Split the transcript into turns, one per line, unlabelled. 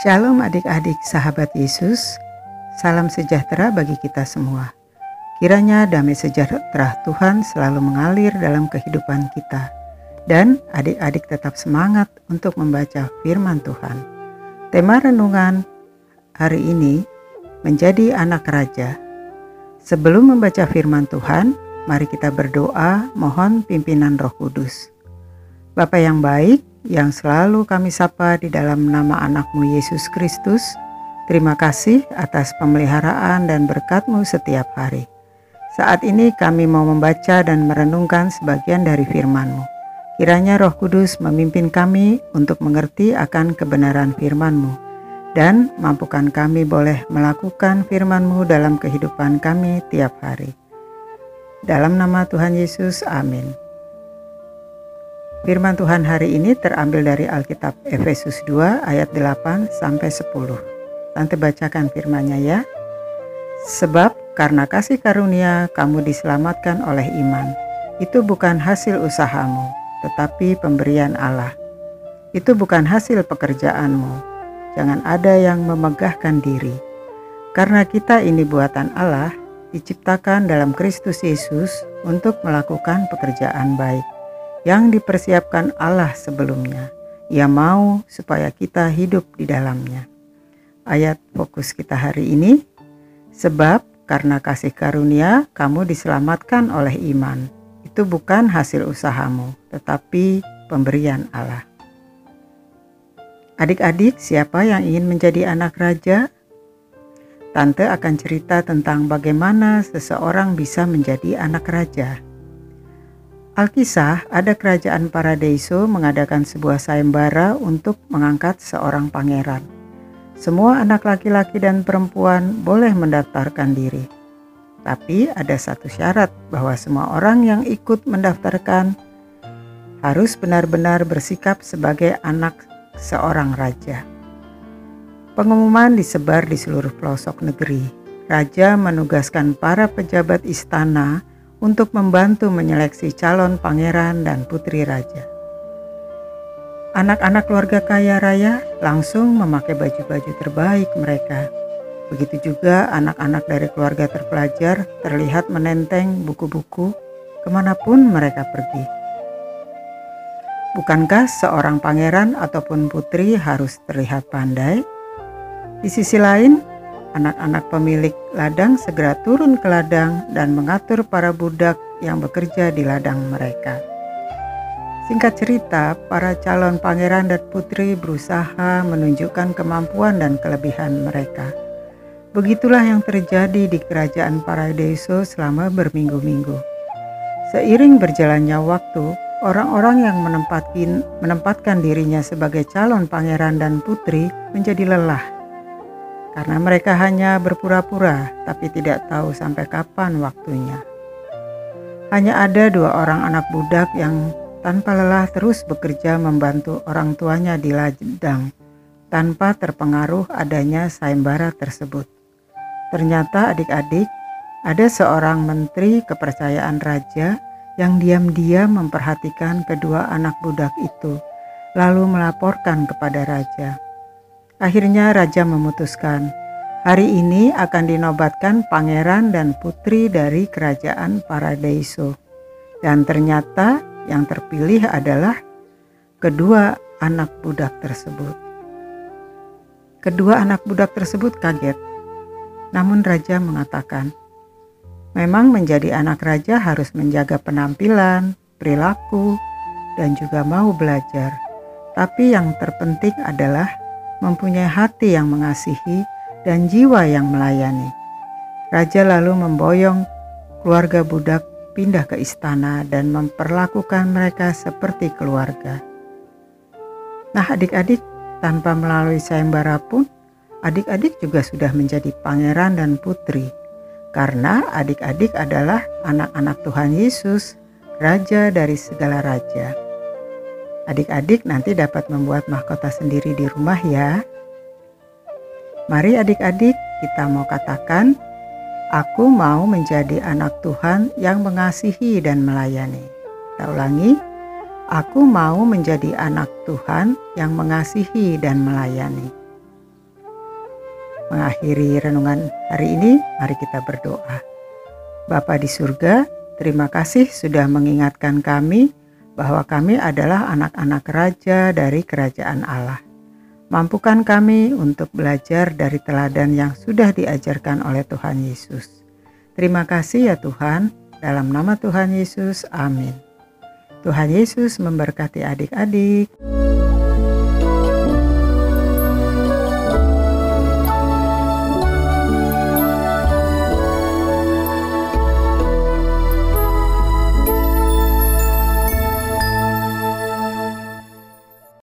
Shalom adik-adik sahabat Yesus, salam sejahtera bagi kita semua. Kiranya damai sejahtera Tuhan selalu mengalir dalam kehidupan kita. Dan adik-adik tetap semangat untuk membaca firman Tuhan. Tema renungan hari ini menjadi anak raja. Sebelum membaca firman Tuhan, mari kita berdoa mohon pimpinan roh kudus. Bapa yang baik, yang selalu kami sapa di dalam nama anakmu Yesus Kristus. Terima kasih atas pemeliharaan dan berkatmu setiap hari. Saat ini kami mau membaca dan merenungkan sebagian dari firmanmu. Kiranya roh kudus memimpin kami untuk mengerti akan kebenaran firmanmu dan mampukan kami boleh melakukan firmanmu dalam kehidupan kami tiap hari. Dalam nama Tuhan Yesus, amin. Firman Tuhan hari ini terambil dari Alkitab Efesus 2 ayat 8 sampai 10. Tante bacakan firmannya ya. Sebab karena kasih karunia kamu diselamatkan oleh iman. Itu bukan hasil usahamu, tetapi pemberian Allah. Itu bukan hasil pekerjaanmu. Jangan ada yang memegahkan diri. Karena kita ini buatan Allah, diciptakan dalam Kristus Yesus untuk melakukan pekerjaan baik yang dipersiapkan Allah sebelumnya. Ia mau supaya kita hidup di dalamnya. Ayat fokus kita hari ini, sebab karena kasih karunia kamu diselamatkan oleh iman. Itu bukan hasil usahamu, tetapi pemberian Allah. Adik-adik, siapa yang ingin menjadi anak raja? Tante akan cerita tentang bagaimana seseorang bisa menjadi anak raja. Alkisah, ada kerajaan Paradeiso mengadakan sebuah sayembara untuk mengangkat seorang pangeran. Semua anak laki-laki dan perempuan boleh mendaftarkan diri. Tapi ada satu syarat bahwa semua orang yang ikut mendaftarkan harus benar-benar bersikap sebagai anak seorang raja. Pengumuman disebar di seluruh pelosok negeri. Raja menugaskan para pejabat istana untuk membantu menyeleksi calon pangeran dan putri raja. Anak-anak keluarga kaya raya langsung memakai baju-baju terbaik mereka. Begitu juga anak-anak dari keluarga terpelajar terlihat menenteng buku-buku ke mana pun mereka pergi. Bukankah seorang pangeran ataupun putri harus terlihat pandai? Di sisi lain, Anak-anak pemilik ladang segera turun ke ladang dan mengatur para budak yang bekerja di ladang mereka. Singkat cerita, para calon pangeran dan putri berusaha menunjukkan kemampuan dan kelebihan mereka. Begitulah yang terjadi di kerajaan Paradiso selama berminggu-minggu. Seiring berjalannya waktu, orang-orang yang menempatkan dirinya sebagai calon pangeran dan putri menjadi lelah karena mereka hanya berpura-pura tapi tidak tahu sampai kapan waktunya. Hanya ada dua orang anak budak yang tanpa lelah terus bekerja membantu orang tuanya di ladang tanpa terpengaruh adanya sayembara tersebut. Ternyata adik-adik, ada seorang menteri kepercayaan raja yang diam-diam memperhatikan kedua anak budak itu, lalu melaporkan kepada raja. Akhirnya raja memutuskan, hari ini akan dinobatkan pangeran dan putri dari kerajaan Paradeiso. Dan ternyata yang terpilih adalah kedua anak budak tersebut. Kedua anak budak tersebut kaget. Namun raja mengatakan, memang menjadi anak raja harus menjaga penampilan, perilaku, dan juga mau belajar. Tapi yang terpenting adalah mempunyai hati yang mengasihi dan jiwa yang melayani. Raja lalu memboyong keluarga budak pindah ke istana dan memperlakukan mereka seperti keluarga. Nah, adik-adik, tanpa melalui sayembara pun, adik-adik juga sudah menjadi pangeran dan putri, karena adik-adik adalah anak-anak Tuhan Yesus, Raja dari segala raja. Adik-adik nanti dapat membuat mahkota sendiri di rumah ya. Mari adik-adik kita mau katakan, aku mau menjadi anak Tuhan yang mengasihi dan melayani. Kita ulangi, aku mau menjadi anak Tuhan yang mengasihi dan melayani. mengakhiri renungan hari ini, mari kita berdoa. Bapa di surga, terima kasih sudah mengingatkan kami bahwa kami adalah anak-anak raja dari kerajaan Allah. Mampukan kami untuk belajar dari teladan yang sudah diajarkan oleh Tuhan Yesus. Terima kasih ya Tuhan, dalam nama Tuhan Yesus, amin. Tuhan Yesus memberkati adik-adik.